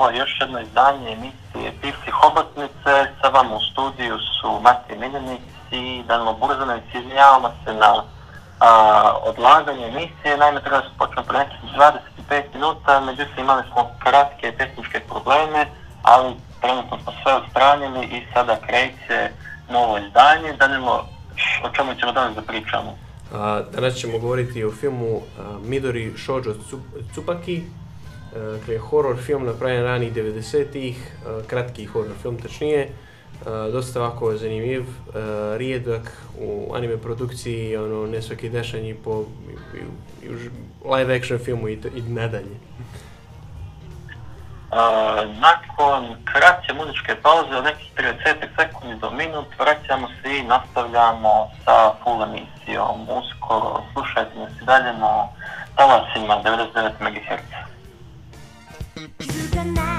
poštovni ovo je još jedno izdanje emisije Pivci Hobotnice. Sa vam u studiju su Matija Miljanic i Danilo Burzanović. Izvinjavamo se na a, odlaganje emisije. Naime, treba se početi prenesiti 25 minuta, međutim imali smo kratke tehničke probleme, ali trenutno smo sve odstranili i sada kreće novo izdanje. Danilo, o čemu ćemo danas da pričamo? A, danas ćemo govoriti o filmu a, Midori Shoujo Tsupaki, dakle, horror film napravljen ranih 90-ih, eh, kratki horror film tačnije, eh, dosta ovako zanimljiv, rijedak u anime produkciji, ono, ne svaki dešanje po i, i, i live action filmu i, i nadalje. Uh, nakon kratke muzičke pauze od nekih 30 sekundi do minut vraćamo se i nastavljamo sa full emisijom. Uskoro slušajte nas i dalje na talasima 99 MHz. You're the night.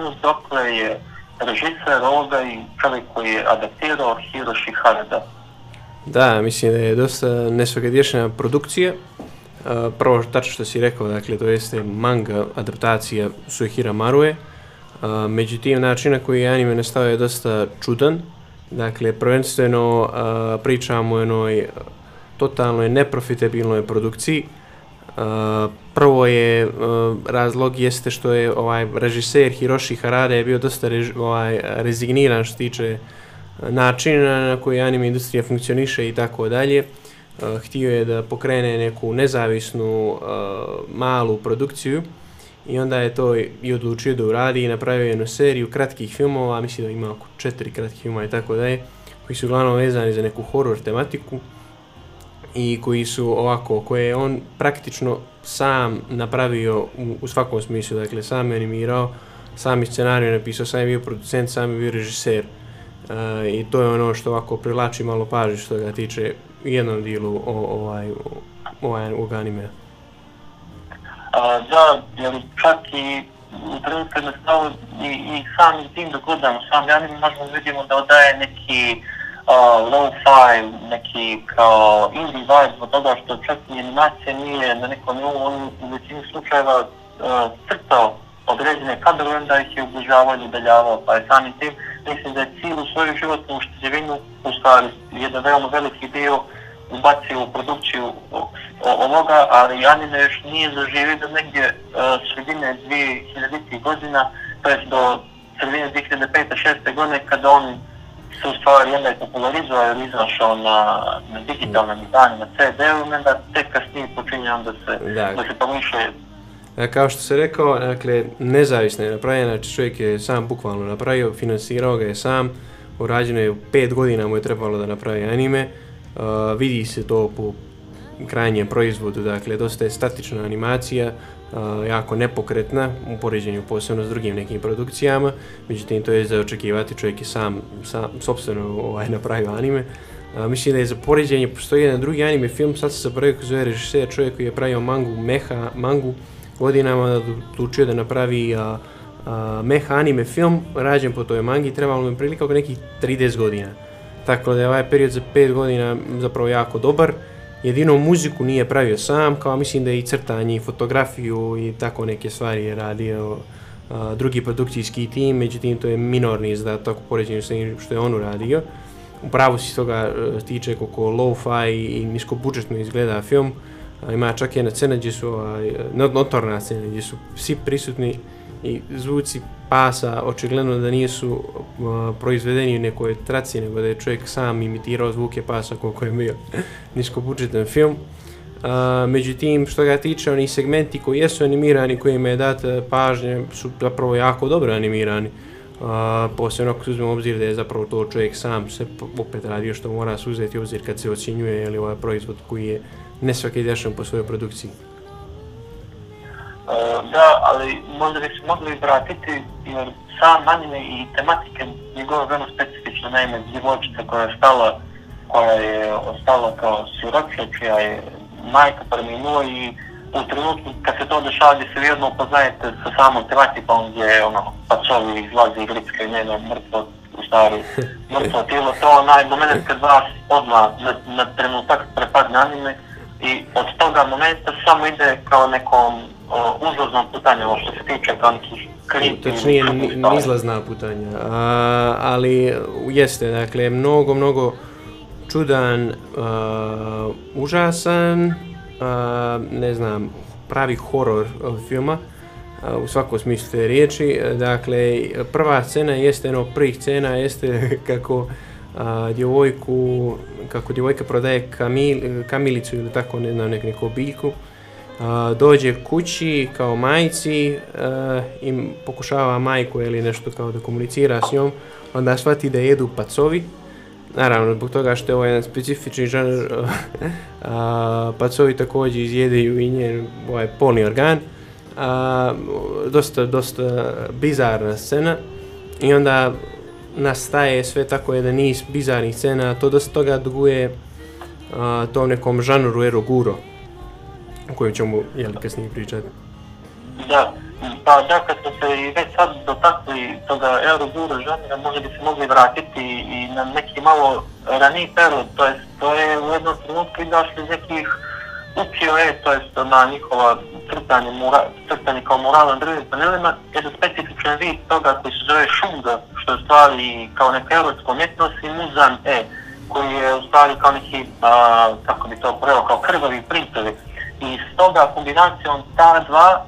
Ideje dokle je režiser ovoga i čovjek koji je adaptirao Hiroshi Harada. Da, mislim da je dosta nesvagadješna produkcija, e, prvo tačno što si rekao, dakle, to jeste manga adaptacija Suihira Marue. E, međutim, način na koji je anime nastao je dosta čudan. Dakle, prvenstveno e, pričamo o jednoj totalnoj neprofitabilnoj produkciji. Prvo je uh, razlog jeste što je ovaj režiser Hiroshi Harada je bio dosta rež, ovaj, rezigniran što tiče eh, načina na koji anime industrija funkcioniše i tako dalje. Eh, htio je da pokrene neku nezavisnu uh, malu produkciju i onda je to i odlučio da uradi i napravio jednu seriju kratkih filmova, mislim da ima oko četiri kratkih filmova i tako dalje, koji su uglavnom vezani za neku horror tematiku i koji su ovako, koje je on praktično sam napravio u, u svakom smislu, dakle sam je animirao, sam je scenariju napisao, sam je bio producent, sam je bio režiser. Uh, I to je ono što ovako privlači malo pažnje što ga tiče jednom dilu o, ovaj, ovaj ovog anime. A, da, jer čak i u trenutku na i, i sam tim dok gledamo sami anime možemo vidimo da odaje neki uh, low-fi, neki kao indie vibe zbog toga što čak i animacija nije na nekom nivou, on u većini slučajeva uh, crtao određene kadrove, onda ih je ubližavao i udaljavao, pa je sami tim, mislim da je cijelu svoju životnu ušteđevinu, u stvari, jedan veoma veliki dio ubacio u produkciju ovoga, ali anime još nije zaživio do negdje uh, sredine 2000 godina, to je do sredine 2005-2006 godine, kada on se u stvari onda je popularizovao ili izašao na, na digitalnom izdanju, na CD-u, onda tek kasnije počinje da se, da. da se pomišlja E, kao što se rekao, dakle, nezavisno je napravljeno, znači čovjek je sam bukvalno napravio, finansirao ga je sam, urađeno je pet godina mu je trebalo da napravi anime, uh, vidi se to po krajnjem proizvodu, dakle, dosta je statična animacija, jako nepokretna u poređenju posebno s drugim nekim produkcijama, međutim, to je za očekivati, čovjek je sam, sam sobstveno ovaj, napravio anime, Uh, mislim da je za poređenje, postoji jedan drugi anime film, sad se zapravio koji zove režiser, čovjek koji je pravio mangu, meha, mangu, godinama odlučio da napravi a, a, meha anime film rađen po toj mangi, trebalo mi prilika oko nekih 30 godina. tako da je ovaj period za 5 godina zapravo jako dobar. Jedino muziku nije pravio sam, kao mislim da je i crtanje i fotografiju i tako neke stvari je radio a, drugi produkcijski tim, međutim to je minorni izdatak u poređenju sa što je on uradio. Upravo si toga e, tiče koliko low-fi i nisko budžetno izgleda film. A, ima čak jedna scena gdje su, a, notorna scena gdje su svi prisutni i zvuci pasa očigledno da nisu uh, proizvedeni u nekoj traci, nego da je čovjek sam imitirao zvuke pasa koliko je bio niskobudžetan film. Uh, međutim, što ga tiče, oni segmenti koji jesu animirani, koji je data pažnje, su zapravo jako dobro animirani. Uh, posebno ako se uzmemo obzir da je zapravo to čovjek sam se opet radio što mora se uzeti obzir kad se ocjenjuje ili ovaj proizvod koji je ne svaki dešan po svojoj produkciji. Uh, da, ali možda bi se mogli vratiti jer sam anime i tematike njegove veoma specifične, naime djevojčica koja je stala, koja je ostala kao siroče, čija je majka preminula i u trenutku kad se to dešava gdje se vjerno upoznajete sa samom tematikom gdje je ono pacovi izlazi i i njeno mrtvo u stvari mrtvo tijelo, to onaj moment kad vas odmah na, na trenutak prepadne anime i od toga momenta samo ide kao nekom uzlazno putanje, ovo što se tiče kao nekih kripi. Točnije, nizlazna putanja, a, ali jeste, dakle, mnogo, mnogo čudan, a, užasan, a, ne znam, pravi horor filma, a, u svakom smislu te riječi. Dakle, prva scena jeste, jedno prvih scena jeste kako a, djevojku, kako djevojka prodaje kamil, kamilicu ili tako, ne znam, nek neku biljku, dođe kući kao majci uh, i pokušava majku ili nešto kao da komunicira s njom, onda shvati da jedu pacovi. Naravno, zbog toga što je ovo jedan specifični žanr, uh, pacovi također izjedaju i njen ovaj polni organ. Uh, dosta, dosta bizarna scena i onda nastaje sve tako jedan niz bizarnih scena, to dosta toga duguje uh, tom nekom žanru eroguro o kojoj ćemo jeli, kasnije pričati. Da, pa da, kad smo se i već sad dotakli toga Euroguru žanira, možda bi se mogli vratiti i na neki malo raniji period, to jest to je u jednom trenutku izašli iz nekih ukio je, to jest na njihova crtanje, mura, crtanje kao murala na drugim panelima, jedan specifičan vid toga koji se zove šunga, što je stvari kao neka evropska umjetnost i muzan e, koji je u stvari kao neki, a, kako bi to preo, kao krvavi printovi i s toga kombinacijom ta dva,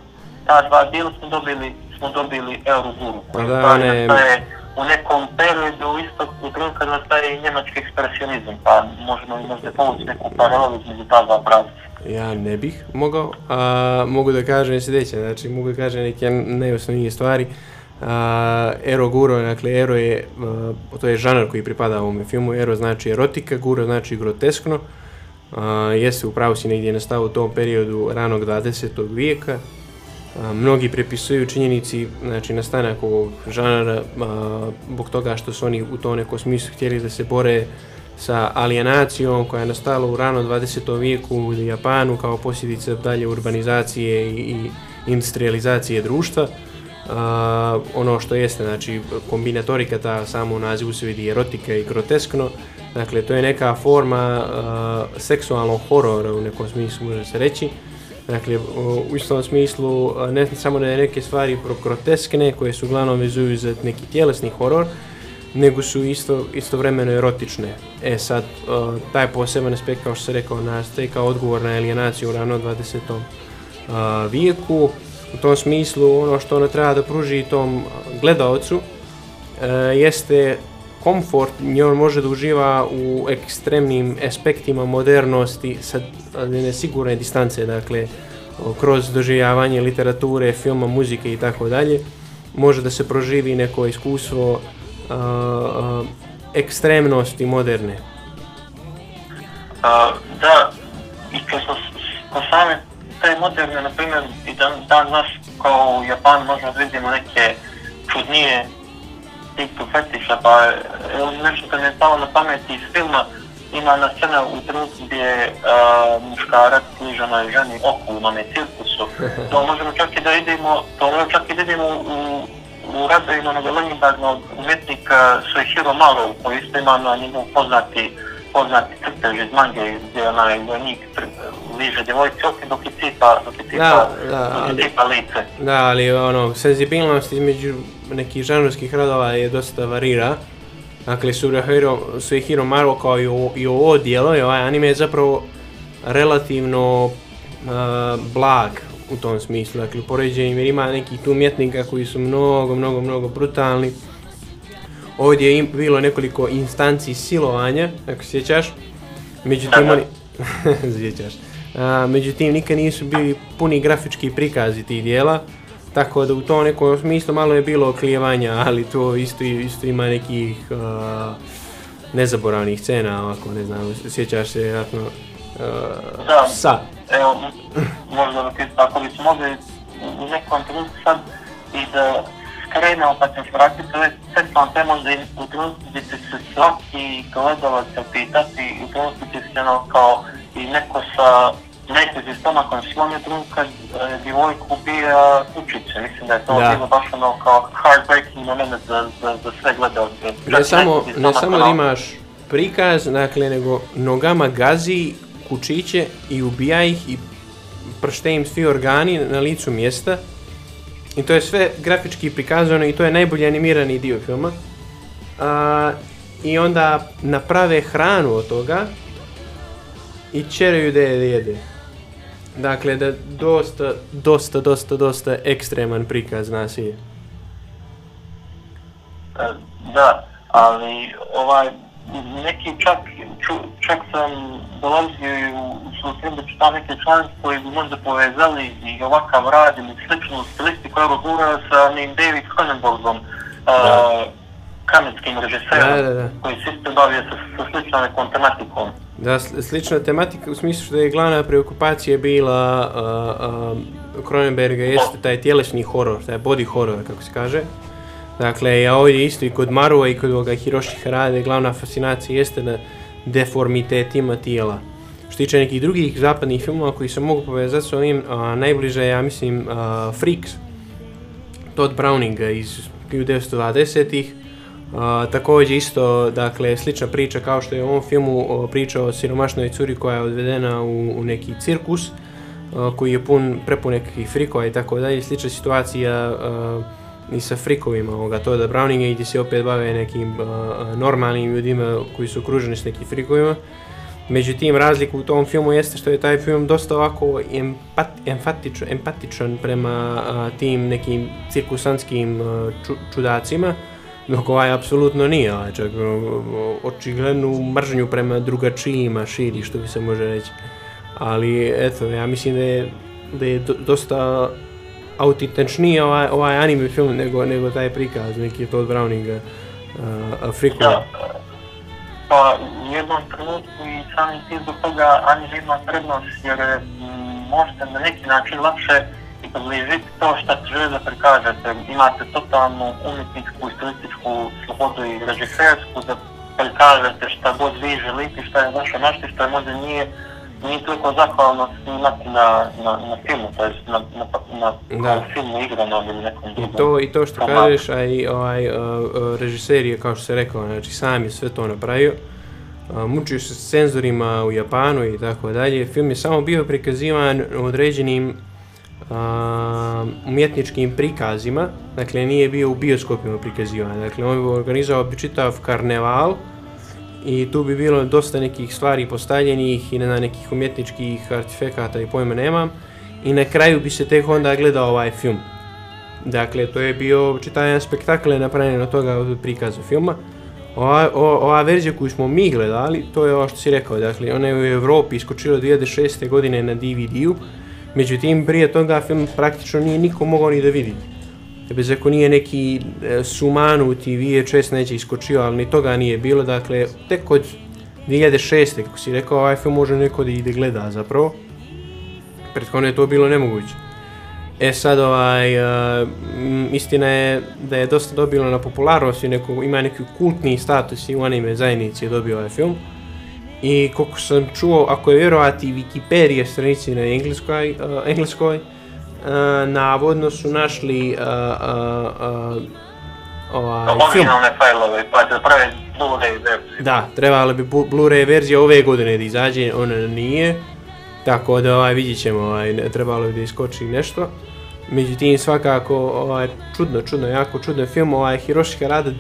ta dva dijela smo dobili, smo dobili Euroguru. Pa da, ne... Nastaje u nekom periodu isto u trenutku kad nastaje i njemački ekspresionizam, pa možemo i možda povući neku paralelu između ta dva pravca. Ja ne bih mogao, a, mogu da kažem sljedeće, znači mogu da kažem neke najosnovnije stvari. A, ero guro, dakle ero je, a, to je žanar koji pripada ovom filmu, ero znači erotika, guro znači groteskno, a, jeste u pravu si negdje nastao u tom periodu ranog 20. vijeka. A, mnogi prepisuju činjenici znači, nastanak ovog žanara a, bog toga što su oni u to neko smislu htjeli da se bore sa alienacijom koja je nastala u rano 20. vijeku u Japanu kao posljedica dalje urbanizacije i, i industrializacije društva. Uh, ono što jeste, znači kombinatorika ta samo u nazivu se vidi erotika i groteskno, Dakle, to je neka forma uh, seksualnog horora u nekom smislu, može se reći. Dakle, u istom smislu, uh, ne samo da je neke stvari groteskne, koje su uglavnom vezuju za neki tjelesni horor, nego su isto, istovremeno erotične. E sad, uh, taj poseban aspekt, kao što se rekao, nastaje kao odgovor na alienaciju u rano 20. Uh, vijeku. U tom smislu, ono što ono treba da pruži tom gledalcu, uh, jeste komfort njoj može da uživa u ekstremnim aspektima modernosti sa nesigurne distance, dakle, kroz doživljavanje literature, filma, muzike i tako dalje, može da se proživi neko iskustvo uh, uh, ekstremnosti moderne. Uh, da, i kad smo ko same te moderne, na primjer, i dan, dan nas kao u Japanu možemo da vidimo neke čudnije tipu fetiša, pa e, nešto kad mi je stalo na pameti iz filma, ima na scena u trenutku gdje uh, muškarac kliža na ženi oku u nome cirkusu. To možemo čak i da idemo, to možemo čak i da idemo u, u u radovima onog legendarnog umjetnika Suihiro Maro, koji isto ima na njemu poznati, poznati crtež iz mange, gdje onaj vojnik liže djevojci oči dok je cipa, dok je cipa, Da, da, dok je ali- cipa lice. Da, ali ono, senzibilnost između nekih žanrovskih radova je dosta varira. Dakle, Suihiro, Suihiro Maro kao i, ovo- i ovo dijelo i ovaj anime je zapravo relativno uh, blag u tom smislu. Dakle, u poređenju jer ima nekih tu umjetnika koji su mnogo, mnogo, mnogo brutalni. Ovdje je im, bilo nekoliko instanci silovanja, ako sjećaš. Međutim, oni... sjećaš. A, međutim, nikad nisu bili puni grafički prikazi tih dijela. Tako da u tom nekom smislu malo je bilo oklijevanja, ali to isto, isto ima nekih uh, nezaboravnih scena, ovako, ne znam, sjećaš se vjerojatno uh, Da. sa. Evo, možda ako bi mogli u nekom trenutku sad i da skrenemo pa se vratiti ove seksualne teme, možda i u trenutku gdje će se svaki gledalac se pitati i u trenutku će se ono kao i neko sa najtežim stomakom slomio trenutku kad e, djevojku ubija kućice. Mislim da je to Da. bilo baš ono kao heartbreaking moment za, za, za sve gledalce. Ne samo, ne stomak, samo ono, da imaš prikaz, dakle, nego nogama gazi kučiće i ubija ih i pršte im svi organi na licu mjesta. I to je sve grafički prikazano i to je najbolje animirani dio filma. A, I onda naprave hranu od toga i čeraju da je jede. Dakle, da dosta, dosta, dosta, dosta ekstreman prikaz nasilja. je. Da, ali ovaj, neki čak, ču, čak sam dolazio i u susret da čitam neke članke koji bi možda povezali i ovakav rad ili sličnu stilistiku Eurogura sa onim David Cronenbergom, Da. uh, kanetskim režiserom, Da, da, da. koji se isto bavio sa, sa sličnom nekom tematikom. Da, sl- slična tematika u smislu što je glavna preokupacija bila uh, uh, Cronenberga jeste taj tjelesni horor, taj body horror kako se kaže. Dakle, ja ovdje isto i kod Marua i kod ovoga Hiroshi Harade glavna fascinacija jeste na deformitetima tijela. Što tiče nekih drugih zapadnih filmova koji se mogu povezati s ovim, a, najbliže ja mislim, a, Freaks, Todd Browninga iz 1920-ih. Uh, također isto, dakle, slična priča kao što je u ovom filmu uh, priča o siromašnoj curi koja je odvedena u, u neki cirkus uh, koji je pun, prepun nekih frikova i tako dalje. Slična situacija uh, i sa frikovima ovoga Todda Browninga i gdje se opet bave nekim uh, normalnim ljudima koji su okruženi s nekim frikovima. Međutim, razlika u tom filmu jeste što je taj film dosta ovako empat, empatičan, empatičan prema a, tim nekim cirkusanskim a, ču, čudacima, dok ovaj apsolutno nije, ovaj čak ono, očiglednu mržnju prema drugačijima širi, što bi se može reći. Ali, eto, ja mislim da je, da je do, dosta autentičniji ovaj, ovaj anime film nego, nego taj prikaz, neki Todd Browninga, uh, Afrikova. Da, pa jednom trenutku i samim tim zbog toga anime ima prednost jer m, možete na neki način lakše i približiti to što se želi da prikažete. Imate totalnu umjetničku i stilističku slobodu i režisersku da prikažete šta god vi želite, šta je vaša mašta, šta možda nije nije toliko zahvalno snimati na, na, na filmu, to jest na, na, na, na filmu igranom ili nekom I drugom. to, I to što kažeš, a i ovaj, uh, uh, režiser je, kao što se rekao, znači sam je sve to napravio. Uh, mučio se s cenzorima u Japanu i tako dalje. Film je samo bio prikazivan određenim uh, umjetničkim prikazima, dakle nije bio u bioskopima prikazivan. Dakle, on bi organizovao bi čitav karneval i tu bi bilo dosta nekih stvari postavljenih i na nekih umjetničkih artefekata i pojma nemam. I na kraju bi se tek onda gledao ovaj film. Dakle, to je bio čitanje jedan spektakl napravljen od toga od prikaza filma. Ova, o, ova verzija koju smo mi gledali, to je ovo što si rekao, dakle, ona je u Evropi iskočila 2006. godine na DVD-u, međutim, prije toga film praktično nije niko mogao ni da vidi. Bez ako nije neki e, sumanuti VHS neće iskočio, ali ni toga nije bilo, dakle, tek od 2006. kako si rekao, ovaj film može neko da ide gleda zapravo. Prethodno je to bilo nemoguće. E sad ovaj, uh, istina je da je dosta dobilo na popularnosti, neko, ima neki kultni status i u anime zajednici je dobio ovaj film. I koliko sam čuo, ako je vjerovati Wikipedia stranici na engleskoj, uh, engleskoj navodno su našli uh, uh, uh, ovaj, film. Originalne fajlove, pa da prave Blu-ray verzije. Da, trebalo bi Blu-ray verzija ove godine da izađe, ona nije. Tako da ovaj, vidjet ćemo, ovaj, trebalo bi da iskoči nešto. Međutim, svakako, ovaj, čudno, čudno, jako čudno film, ovaj, Hiroshi rada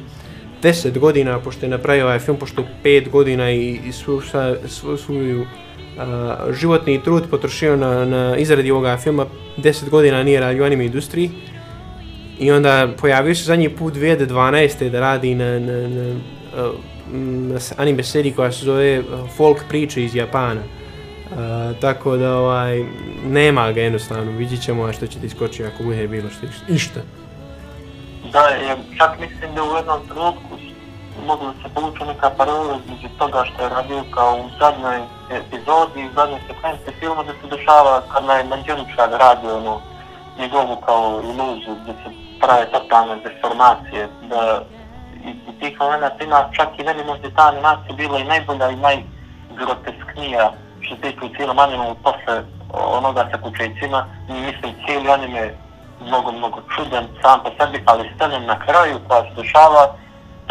10 godina, pošto je napravio ovaj film, pošto je 5 godina i, i svu, sa, svu, svoju uh, životni trud potrošio na, na izradi ovoga filma, 10 godina nije radio u anime industriji. I onda pojavio se zadnji put 2012. da radi na, na, na, na anime seriji koja se zove Folk priče iz Japana. Uh, tako da ovaj, nema ga jednostavno, vidjet ćemo što će ti skoči ako bude bilo što išta. Da, je, čak mislim da u jednom trenutku mogu se povući neka parola između toga što je radio kao u zadnjoj epizodi, u zadnjoj sekvenci filma gdje se dešava kad naj Manđaničar radi ono njegovu kao iluziju gdje se prave totalne deformacije, da i, i tih momenta ima čak i meni možda ta animacija bila i najbolja i najgrotesknija što se tiče u cijelom animu posle onoga sa kućecima, mislim cijeli anime mnogo, mnogo čudan sam po sebi, ali scena na kraju koja se dešava,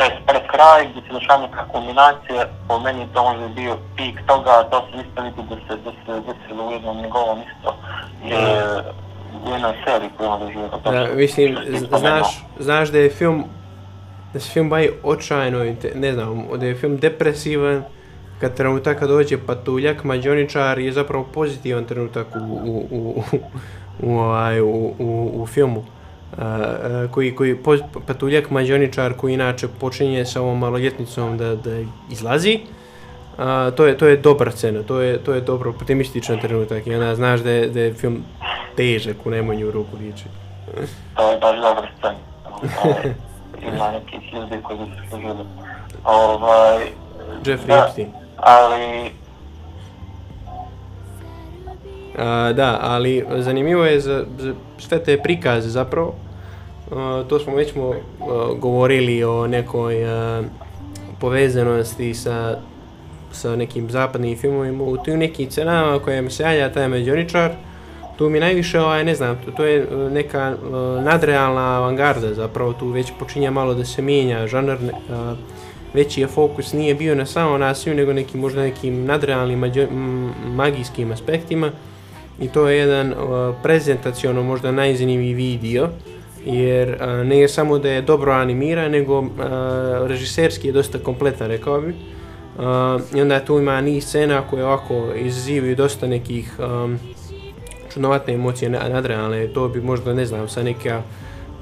je pred kraj gdje se dešava neka kombinacija, po meni to može bio pik toga, to se isto vidi da se, da se desilo u jednom njegovom isto, je u jednoj seriji koju on doživio. Da, mislim, znaš, znaš da je film, da se film bavi očajno, ne znam, da je film depresivan, kad trenutak kad dođe patuljak, mađoničar je zapravo pozitivan trenutak u, u, u, u, ovaj, u, u, u filmu. Uh, koji, koji patuljak mađoničar koji inače počinje sa ovom maloljetnicom da, da izlazi. Uh, to je to je dobra scena to je to je dobro optimističan trenutak i onda znaš da je, da je film težak u najmanju ruku liči. To je baš dobra scena. Ima neki ljudi koji su služili. Ovaj Jeffrey Epstein. ali A, da, ali zanimljivo je za, za sve te prikaze zapravo. A, to smo već mo, a, govorili o nekoj a, povezanosti sa, sa nekim zapadnim filmovima. U tim nekim cenama koje se javlja taj međoničar, tu mi najviše, ovaj, ne znam, to, to je e, neka uh, nadrealna avangarda zapravo. Tu već počinja malo da se mijenja žanar. uh, e, veći je fokus nije bio na samo nasilju, nego nekim možda nekim nadrealnim mađo, magijskim aspektima i to je jedan uh, prezentacijono možda najzanimljiviji video jer uh, ne je samo da je dobro animiran nego uh, režiserski je dosta kompletan rekao bi. Uh, i onda tu ima niz scena koje ovako izazivaju dosta nekih um, čudnovatne emocije nadrealne to bi možda ne znam sa neka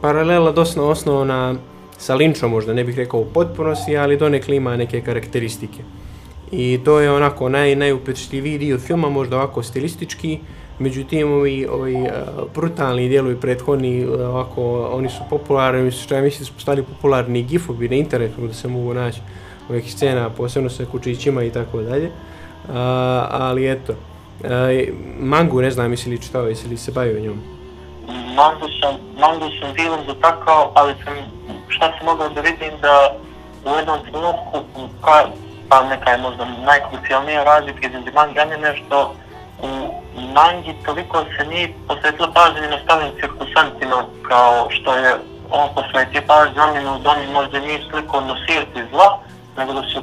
paralela dosta osnovna sa Lynchom možda ne bih rekao u potpunosti ali donekle ima neke karakteristike. I to je onako naj, najupečljiviji dio filma možda ovako stilistički. Međutim, ovi, ovi uh, brutalni dijelovi prethodni, e, ovako, oni su popularni, što ja mislim su postali popularni gifovi na internetu da se mogu naći ovih scena, posebno sa kučićima i tako dalje. E, ali eto, uh, mangu ne znam, misli li čitao, jesi li se bavio njom? Mangu sam, mangu sam dilom dotakao, ali sam, šta sam mogao da vidim da u jednom trenutku, pa, pa neka je možda najkrucijalnija razlika između manga, anime, što mangi toliko se nije posvetilo pažnje na stavim cirkusantima kao što je on posvetio pažnje namjenu da oni možda nije sliko nosirati zla, nego da su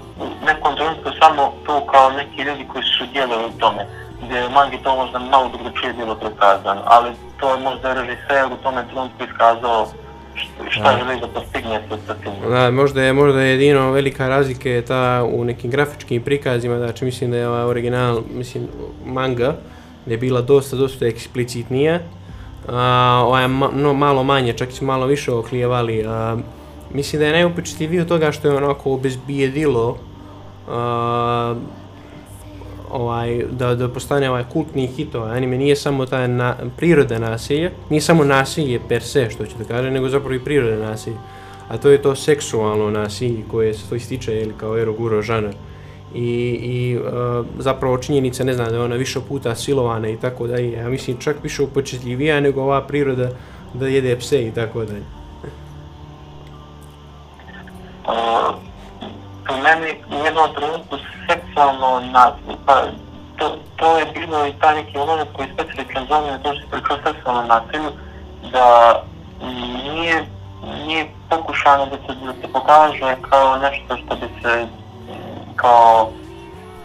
nekom trenutku samo tu kao neki ljudi koji su dijelili u tome, gdje je mangi to možda malo drugačije bilo prikazano, ali to je možda režiser u tome trenutku iskazao šta želi da postigne sa tim. Da, možda je možda jedino velika razlika je ta u nekim grafičkim prikazima, znači mislim da je ovaj original, mislim manga je bila dosta dosta eksplicitnija. A, ovaj ma, no, malo manje, čak su malo više oklijevali. A, mislim da je najupečitljiviji od toga što je onako obezbijedilo a, ovaj, da, da postane ovaj kultni hit ovaj anime, nije samo ta na, priroda nasilja, nije samo nasilje per se, što ću da kažem, nego zapravo i priroda nasilja. A to je to seksualno nasilje koje se to ističe ili kao eroguro žanar. I, i e, zapravo činjenica, ne znam, da je ona više puta silovana i tako da je, ja mislim čak više upočetljivija nego ova priroda da jede pse i tako da je. Uh, e, meni u jednom trenutku seksualno nasilje, pa to, to je bilo i taj neki moment koji specifikan za mene, znači, to što pričao seksualno nasilje, da nije nije pokušano da se, da se pokaže kao nešto što bi se kao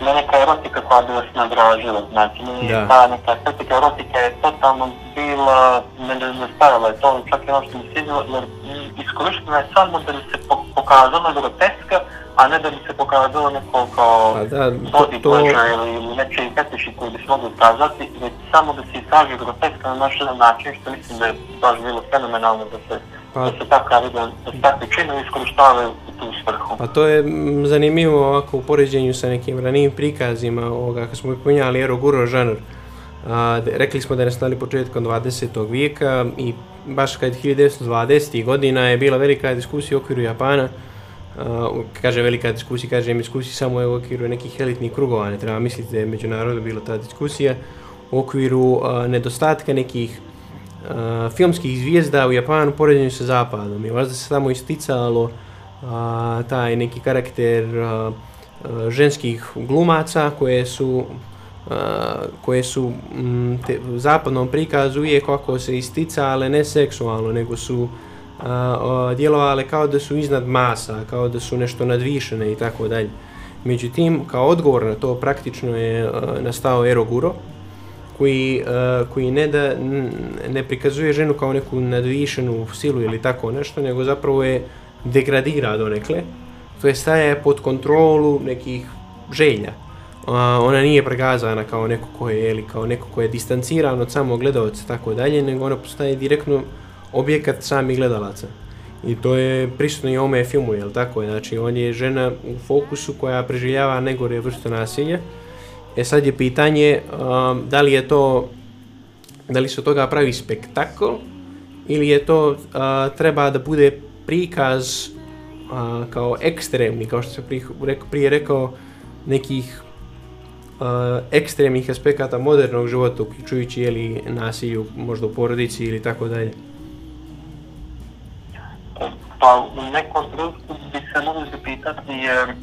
ne neka erotika koja bi vas nadražila, znači nije Da. ta neka estetika erotika je totalno bila, ne nedostavila je to, čak i ono što mi se jer iskorištena je samo da bi se po- pokazala groteska, a ne da bi se pokazalo neko kao da, to, body to, pleasure ili, ili nečiji fetiši koji bi se mogli ukazati, već samo da se iskaže groteska na naš način, što mislim da je baš bilo fenomenalno da se, Pa- da se takav video, da se činovi iskorištavaju u tu svrhu. Pa to je zanimljivo ovako u poređenju sa nekim ranijim prikazima ovoga, kad smo pominjali Eroguro žanr. A, de- rekli smo da je nastali početkom 20. vijeka i baš kad 1920. godina je bila velika diskusija u okviru Japana. A, u- kaže velika diskusija, kažem diskusija samo je u okviru nekih elitnih krugova, ne treba misliti da je međunarodno bila ta diskusija u okviru a, nedostatka nekih uh, filmskih zvijezda u Japanu poređenju sa zapadom i možda se tamo isticalo a, taj neki karakter a, a, ženskih glumaca koje su Uh, koje su m, te, u zapadnom prikazu uvijek kako se isticale ne seksualno nego su a, a, djelovale kao da su iznad masa, kao da su nešto nadvišene i tako dalje. Međutim, kao odgovor na to praktično je a, nastao Eroguro, koji, uh, koji ne da ne prikazuje ženu kao neku nadvišenu silu ili tako nešto, nego zapravo je degradira donekle, to je staje pod kontrolu nekih želja. Uh, ona nije pregazana kao neko ko je, ili kao neko ko je distanciran od samog gledalca tako dalje, nego ona postaje direktno objekat sami gledalaca. I to je prisutno i u ovome filmu, jel tako? Znači, on je žena u fokusu koja preživljava negore vrste nasilja, E sad je pitanje um, da li je to, da li se toga pravi spektakl ili je to, uh, treba da bude prikaz uh, kao ekstremni, kao što se prije, reko, prije rekao, nekih uh, ekstremnih aspekata modernog života, uključujući ili nasilju možda u porodici ili tako dalje. Pa u nekom trenutku bi se mogli zapitati jer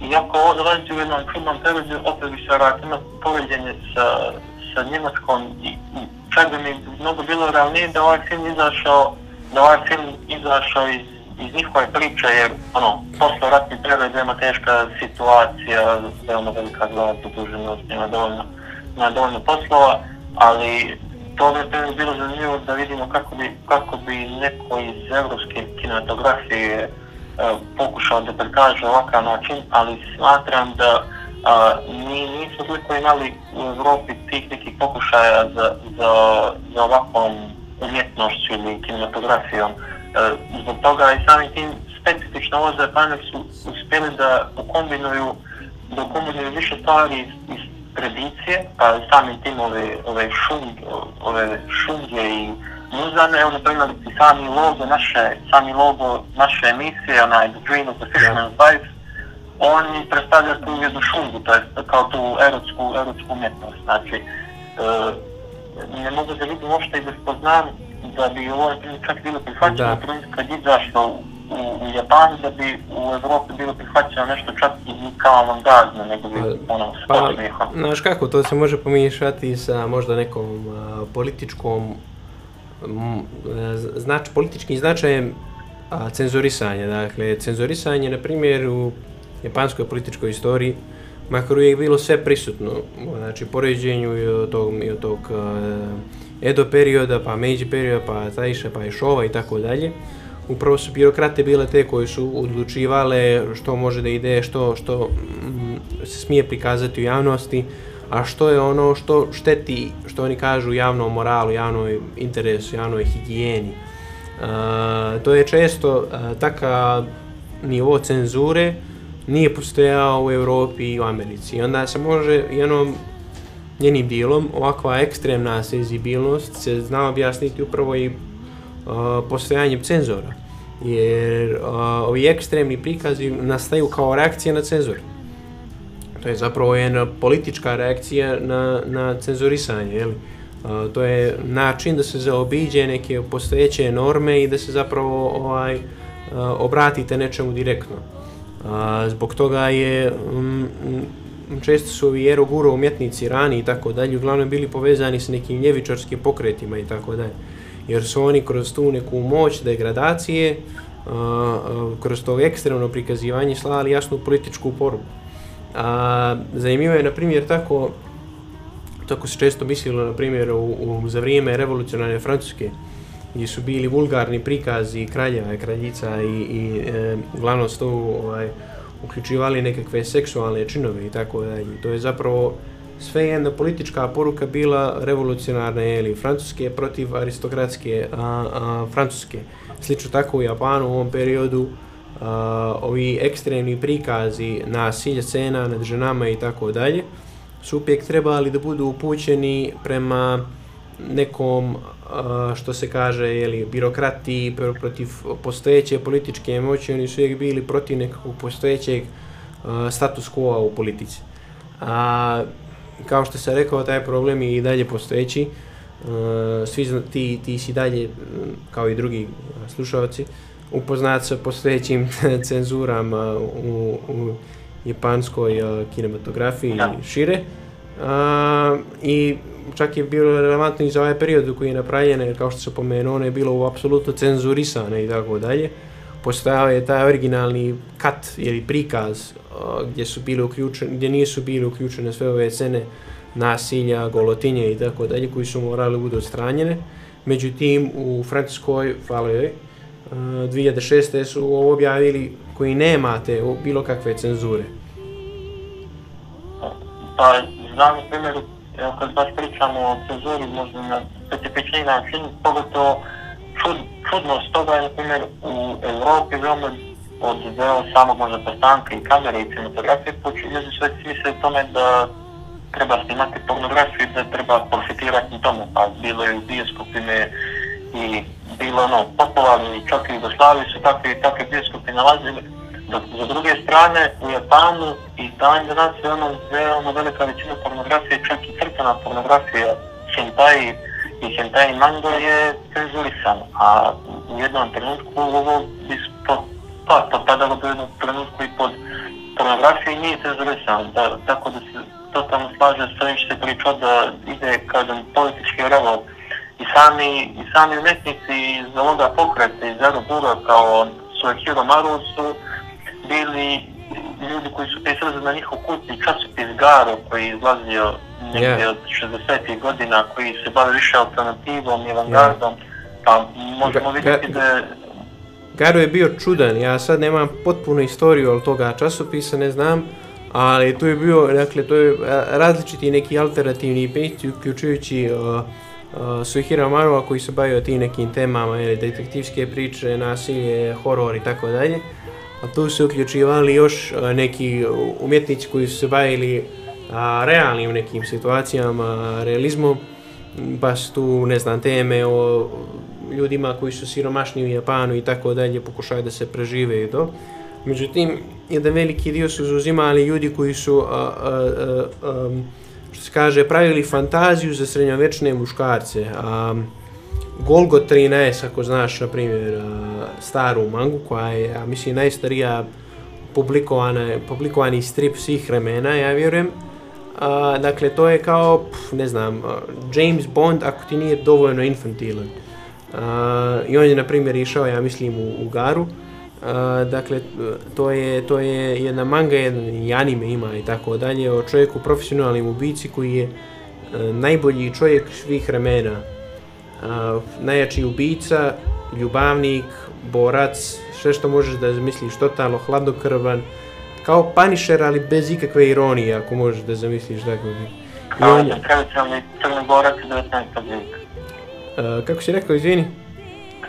iako ovo dolazi u jednom čudnom periodu, opet bi se vratilo poređenje sa, sa Njemačkom i, i čak bi mi mnogo bilo realnije da ovaj film izašao, da ovaj film izašao iz, iz njihove priče jer ono, posle ratni period veoma teška situacija, veoma ono velika glava poduženost, nema dovoljno, nema dovoljno poslova, ali to bi bilo zanimljivo da vidimo kako bi, kako bi neko iz evropske kinematografije pokušao da prikaže ovakav način, ali smatram da a, mi nismo toliko imali u Evropi tih nekih pokušaja za, za, za ovakvom umjetnošću ili kinematografijom. E, zbog toga i samim tim specifično ovo za Japane su uspjeli da ukombinuju da ukombinuju više stvari iz, iz tradicije, pa samim tim ove, ove, šung, ove šungje i muzane, evo na primjer sami logo naše, sami logo naše emisije, onaj The Dream of the Fisherman's Wife, oni predstavljaju tu jednu šungu, to je kao tu erotsku, erotsku umjetnost, znači e, ne mogu da vidim uopšte i da spoznam da bi ovo čak bilo prihvaćeno Da. kad izašlo u, u, u Japanu, da bi u Evropi bilo prihvaćeno nešto čak i kao avangardno, nego bi ono, s Pa, znaš kako, to se može pomiješati sa možda nekom a, političkom, E, znač, političkim značajem a, cenzorisanja. Dakle, cenzorisanje, na primjer, u japanskoj političkoj istoriji, makar uvijek bilo sve prisutno, znači poređenju i od tog, i od tog a, Edo perioda, pa Meiji perioda, pa Taisha, pa i i tako dalje. Upravo su birokrate bile te koje su odlučivale što može da ide, što, što mm, se smije prikazati u javnosti, a što je ono što šteti, što oni kažu, javnom moralu, javnoj interesu, javnoj higijeni. Uh, to je često uh, taka nivo cenzure nije postojao u Europi i u Americi. I onda se može jednom njenim dijelom ovakva ekstremna senzibilnost se zna objasniti upravo i uh, postojanjem cenzora. Jer uh, ovi ekstremni prikazi nastaju kao reakcija na cenzor. To je zapravo jedna politička reakcija na, na cenzurisanje, jel? Uh, to je način da se zaobiđe neke postojeće norme i da se zapravo ovaj obratite nečemu direktno. Zbog toga je mm, često su ovi eroguro umjetnici rani i tako dalje, uglavnom bili povezani s nekim ljevičarskim pokretima i tako dalje. jer su oni kroz tu neku moć degradacije, uh, kroz to ekstremno prikazivanje slali jasnu političku poruku. A, zanimljivo je, na primjer, tako, tako se često mislilo, na primjer, u, u, za vrijeme revolucionarne Francuske, gdje su bili vulgarni prikazi kraljeva i kraljica i, i e, uglavnom su to ovaj, uključivali nekakve seksualne činove i tako dalje. To je zapravo sve jedna politička poruka bila revolucionarna ili francuske protiv aristokratske a, a, francuske. Slično tako u Japanu u ovom periodu uh, ovi ekstremni prikazi nasilja scena nad ženama i tako dalje su uvijek trebali da budu upućeni prema nekom što se kaže jeli, birokrati protiv postojeće političke moći, oni su uvijek bili protiv nekakvog postojećeg status quo u politici. A, kao što se rekao, taj problem je i dalje postojeći. Svi ti, ti si dalje, kao i drugi slušalci, upoznat sa postojećim cenzurama u, u japanskoj kinematografiji i šire. A, I čak je bilo relevantno i za ovaj period koji je napravljeno, jer kao što se pomenuo, ono je bilo u apsolutno cenzurisano i tako dalje. Postojao je taj originalni kat ili prikaz uh, gdje su bili uključeni, gdje nisu bili uključene sve ove scene nasilja, golotinje i tako dalje, koji su morali budu odstranjene. Međutim, u Francuskoj, hvala joj, uh, 2006. su ovo objavili koji nemate bilo kakve cenzure. Pa, znam, na primjer, evo kad baš pričamo o cenzuri, možda na specifični način, pogotovo čud, čudnost toga je, na primjer, u Evropi veoma od veo samog možda postanka i kamere i cinematografije, počinje se sve smisle tome da treba snimati pornografiju i da treba profitirati na tomu, pa bilo je u bioskopime i bilo ono, popularni, čak i Jugoslaviji su takve, takve bioskopi nalazili, Dok za druge strane u Japanu i dan danas je ono veoma ono velika većina pornografije, čak i crtana pornografija, hentai i hentai manga je cenzurisano. A u jednom trenutku ovo bi to, pa, bi do jednom trenutku i pod pornografije nije cenzurisano. Da, tako da se totalno slaže s ovim što se pričao da ide, kažem, politički revolt i sami, i sami umetnici iz ovoga pokreta, iz Bura kao Suehiro Maru su bili ljudi koji su pisali na njihov kultni časopis Garo koji je izlazio negdje yeah. od 60. godina koji se bave više alternativom i avangardom yeah. pa možemo vidjeti da Garo je bio čudan, ja sad nemam potpunu istoriju od toga časopisa, ne znam, ali tu je bio, dakle, to je različiti neki alternativni pejci, uključujući uh, Eh, uh, Suihira Marova koji se bavio tim nekim temama, ili detektivske priče, nasilje, horor i tako dalje a tu su uključivali još eh, neki umjetnici koji su se bavili uh, realnim nekim situacijama, realizmom, pa su tu, ne znam, teme o ljudima koji su siromašni u Japanu i tako dalje, pokušaju da se prežive i to. Međutim, jedan veliki dio su zauzimali ljudi koji su, a, a, a, a, što se kaže, pravili fantaziju za srednjovečne muškarce. A, Golgo 13, ako znaš, na primjer, staru mangu, koja je, a mislim, najstarija publikovana, publikovani strip svih vremena, ja vjerujem. A, dakle, to je kao, pf, ne znam, James Bond ako ti nije dovoljno infantilan. A, I on je, na primjer, išao, ja mislim, u, u Garu. Dakle, to je, to je jedna manga, jedan anime ima i tako dalje, o čovjeku profesionalnim ubici koji je a, najbolji čovjek svih vremena uh, najjači ubica, ljubavnik, borac, sve što možeš da zamisliš, totalno hladnokrvan, kao panišer, ali bez ikakve ironije, ako možeš da zamisliš tako bi. Kao on... tradicionalni crnogorac 19. vijeka. Uh, kako si rekao, izvini?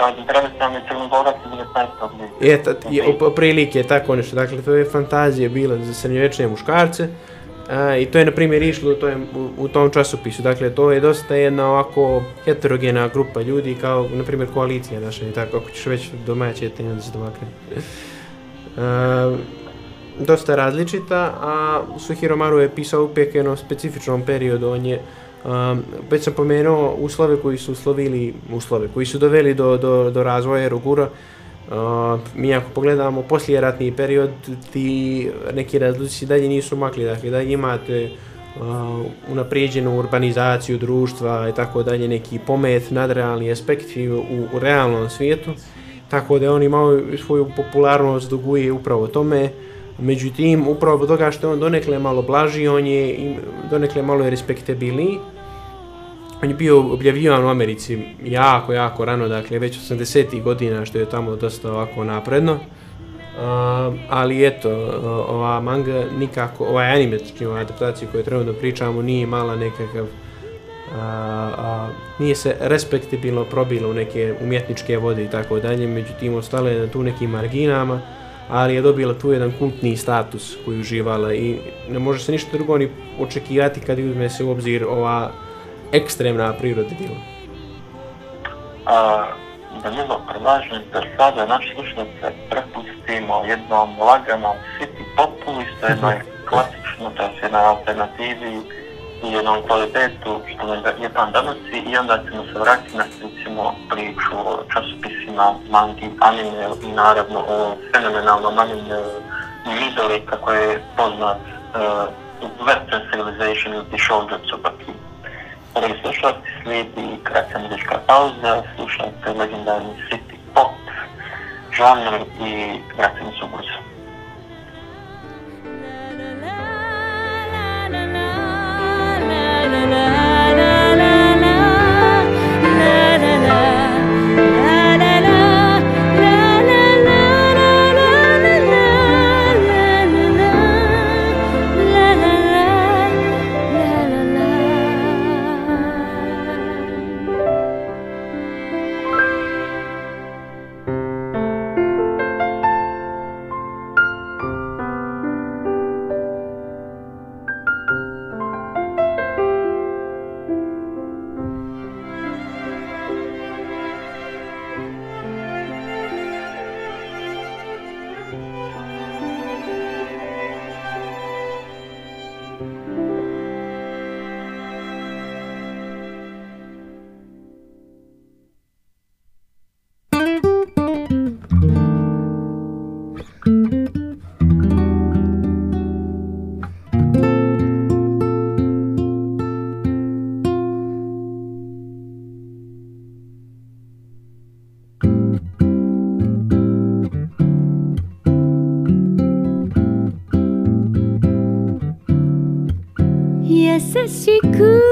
Kao tradicionalni crnogorac 19. vijeka. Je, e, je, prilike, tako nešto, dakle, to je fantazija bila za srednjovečne muškarce. A, I to je na primjer išlo to je u, u tom časopisu. Dakle, to je dosta jedna ovako heterogena grupa ljudi kao na primjer koalicija naša i tako, ako ćeš već domaće te onda se domakne. E, dosta različita, a Suhiro Maru je pisao upijek jednom specifičnom periodu, on je Um, već sam pomenuo uslove koji su uslovili, uslove koji su doveli do, do, do razvoja Rogura, Uh, mi ako pogledamo poslije ratni period, ti neki razlici dalje nisu makli, dakle da imate unaprijeđenu urbanizaciju društva i tako dalje, neki pomet, nadrealni aspekti u, u realnom svijetu, tako da on imao svoju popularnost duguje upravo tome, međutim, upravo toga što on donekle malo blaži, on je donekle malo respektabilniji, on je bio objavljivan u Americi jako, jako rano, dakle već 80. godina što je tamo dosta ovako napredno. Uh, ali eto, ova manga nikako, ovaj anime, znači ova adaptacija koju trenutno pričamo, nije imala nekakav, uh, uh, nije se respektibilno probilo u neke umjetničke vode i tako dalje, međutim ostale je na tu nekim marginama, ali je dobila tu jedan kultni status koji uživala i ne može se ništa drugo ni očekivati kad uzme se u obzir ova ekstremna priroda bila. A, Danilo, predlažem da sada naš slušnice prepustimo jednom laganom city popu, isto jednoj klasično, to je jedna alternativi i jednom kvalitetu što nam je pan donosi i onda ćemo se vratiti na recimo priču o časopisima, mangi, anime i naravno o fenomenalnom anime Midori kako je poznat uh, Western Civilization ili Shoulder Tsubaki. Prvi slušalci slijedi kratka muzička pauza, slušajte legendarni City Pop, žanr i vraćamo se しく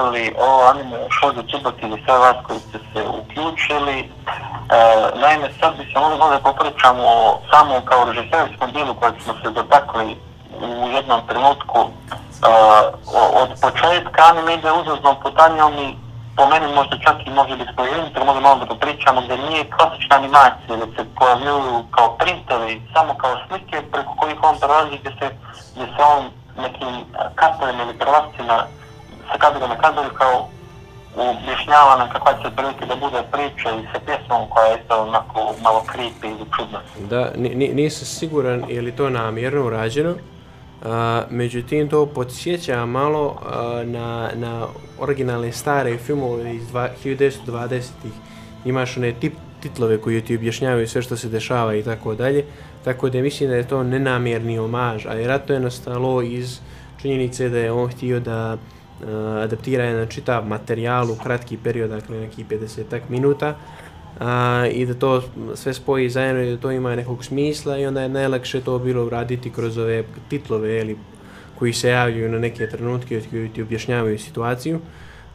ubrzo. sve vas koji ste se uključili. E, naime, sad bi se možda možda popričamo samo kao režiserskom dijelu kojeg smo se dotakli u jednom trenutku. E, od početka anime ide uzaznom putanjom i po meni možda čak i može biti spojenuti, možda malo da popričamo gdje nije klasična animacija, da se pojavljuju kao printovi, samo kao slike preko kojih on prolazi gdje se, gdje se on nekim katovima ili prvacima sa na kadru kao objašnjava nam kakva će prilike da bude priča i sa pjesmom koja je isto onako malo creepy ili čudna. Da, nisam siguran je li to namjerno urađeno, a, međutim to podsjeća malo a, na, na originalne stare filmove iz 1920-ih. Imaš one tip, titlove koji ti objašnjavaju sve što se dešava i tako dalje, tako da mislim da je to nenamjerni omaž, a je je nastalo iz činjenice da je on htio da Eh, uh, adaptira na čitav materijal u kratki period, dakle neki 50 minuta, a, i da to sve spoji zajedno i da to ima nekog smisla i onda je najlakše to bilo uraditi kroz ove titlove ili koji se javljaju na neke trenutke koji ti objašnjavaju situaciju.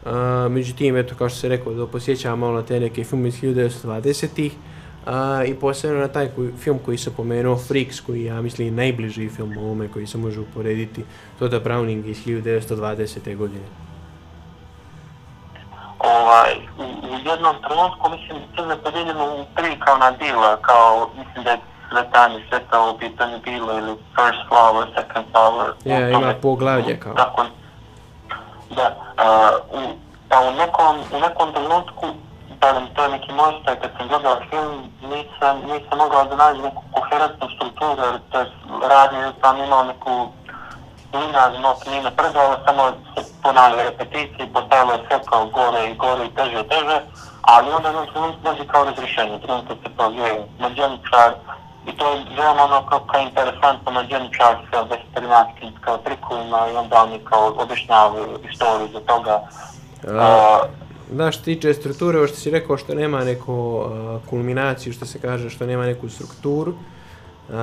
A, međutim, eto, kao što se rekao, da posjećam malo na te neke filme iz 1920-ih, A, I posebno na taj koji, film koji se pomenuo, Freaks, koji ja mislim najbliži film ovome koji se može uporediti, to je Browning iz 1920. godine. Ovaj, u, u jednom trenutku, mislim, to je podijeljeno u tri kao na dila, kao, mislim da je svetanje sveta u pitanju bilo, ili first flower, second flower. Ja, ima poglavlje kao. Tako, da, uh, u, pa u nekom, u nekom trenutku barem to je neki moj staj, kad sam gledao film, nisam, nisam mogao da nađem neku koherentnu strukturu, jer to je radio, sam imao neku linearnu not, nije napredovalo, samo se ponavlja repeticije, postavilo je sve kao gore i gore i teže i teže, ali onda jednom trenutku dođe kao razrešenje, trenutno se pojavljuje mađeničar, i to je veoma ono kao, kao interesantno mađeničar sa vesterinatskim kao trikovima i onda oni kao objašnjavaju istoriju za toga. Uh, Da, što tiče strukture, ovo što si rekao, što nema neku uh, kulminaciju, što se kaže, što nema neku strukturu, uh,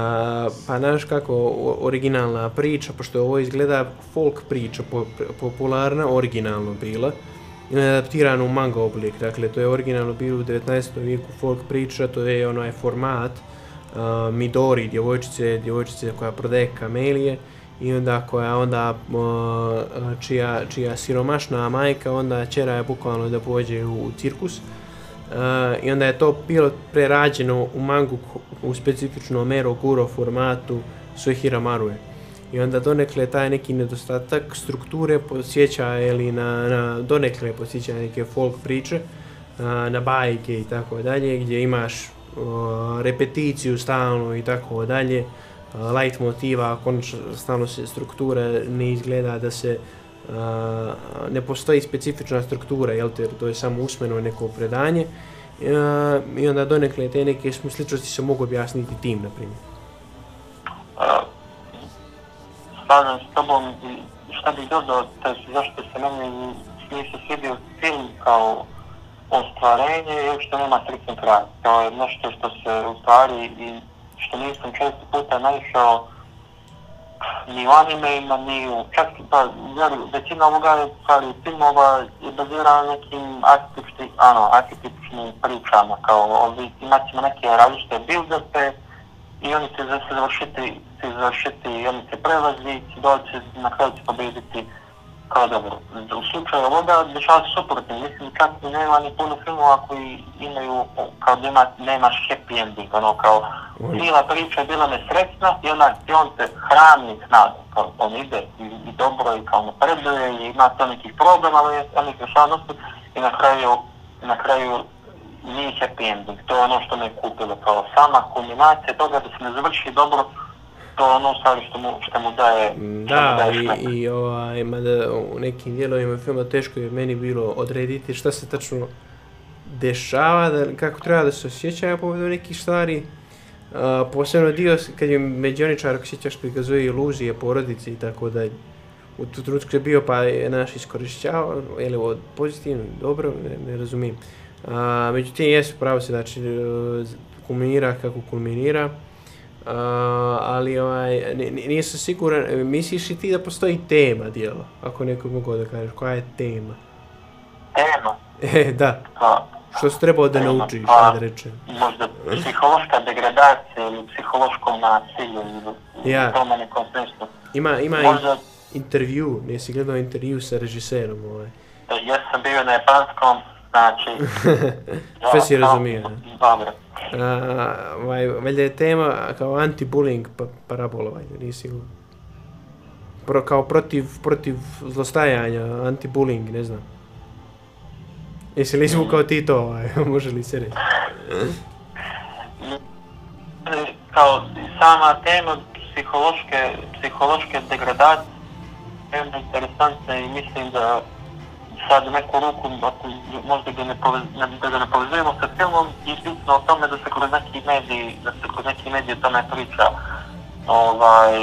pa znaš kako originalna priča, pošto ovo izgleda folk priča, po, popularna, originalno bila, i adaptirana u manga oblik, dakle, to je originalno bilo u 19. vijeku folk priča, to je onaj format uh, Midori, djevojčice, djevojčice koja prodaje kamelije, i onda koja onda čija, čija siromašna majka onda čera je bukvalno da pođe u cirkus. Uh, i onda je to bilo prerađeno u mangu u specifično Mero Guro formatu Suihira Marue. I onda donekle taj neki nedostatak strukture posjeća ili na, na donekle posjeća neke folk priče uh, na bajke i tako dalje gdje imaš uh, repeticiju stalno i tako dalje light motiva, konačno se strukture ne izgleda da se uh, ne postoji specifična struktura, jel te, to je samo usmeno neko predanje uh, i onda donekle te neke smisličnosti se mogu objasniti tim, na primjer. Slažem s tobom, šta bih dodao, to je zašto se meni nije svidio film kao ostvarenje i što nema tri kraj. To je nešto što se u stvari i što nisam često puta naišao ni u animeima, ni u čak pa, jer većina ovoga je stvari filmova je bazirana nekim arhetipičnim, ano, arhetipičnim pričama, kao ovi, imat ćemo neke različite build-upe i oni će se završiti, će završiti i oni će prelazi, će doći, na kraju će pobediti kao dobro. U slučaju ovoga dešava se suprotno. Mislim, čak nema ni puno filmova koji imaju, kao da ima, nemaš happy ending, ono kao cijela priča je bila nesrećna i ona, i on te hrani s kao on ide i, i dobro i kao napreduje i ima to nekih problema, ali on ih rešava nosu i na kraju, na kraju nije happy ending. To je ono što me je kupilo, kao sama kulminacija toga da se ne završi dobro, to ono stvari što mu, što mu daje Da, mu daje i, i ovaj, mada u nekim dijelovima filma teško je meni bilo odrediti šta se tačno dešava, da, kako treba da se osjećaju povodom nekih stvari. Uh, posebno dio kad je Međoničar, ako sjećaš, prikazuje iluzije porodice i tako da u tu trenutku je bio pa je naš iskorišćavao, je li ovo pozitivno, dobro, ne, ne razumijem. Uh, međutim, jesu pravo se, znači, kulminira kako kulminira. Uh, ali ovaj, nisam siguran, misliš li ti da postoji tema dijela, ako neko mogu da kažeš, koja je tema? Tema? E, da. Pa, Što se trebao da naučiš, pa, da rečem? Možda psihološka degradacija ili psihološko nasilje ili ja. tome nekom smislu. Ima, ima možda... intervju, nisi gledao intervju sa režiserom ovaj. Ja sam bio na japanskom, znači... Sve si razumio. Dobro. Ovaj, valjda je tema kao anti-bullying pa, parabola, valjda, nisi Pro, kao protiv, protiv zlostajanja, anti-bullying, ne znam. Jesi li izvukao ti to, ovaj, može li se reći? kao sama tema psihološke, psihološke degradacije je interesantna i mislim da sad u neku ruku, ako možda ga ne, povez, ne, da ga ne povezujemo sa filmom, je bitno o tome da se kroz neki mediji, da se kroz neki mediji o tome priča. Ovaj,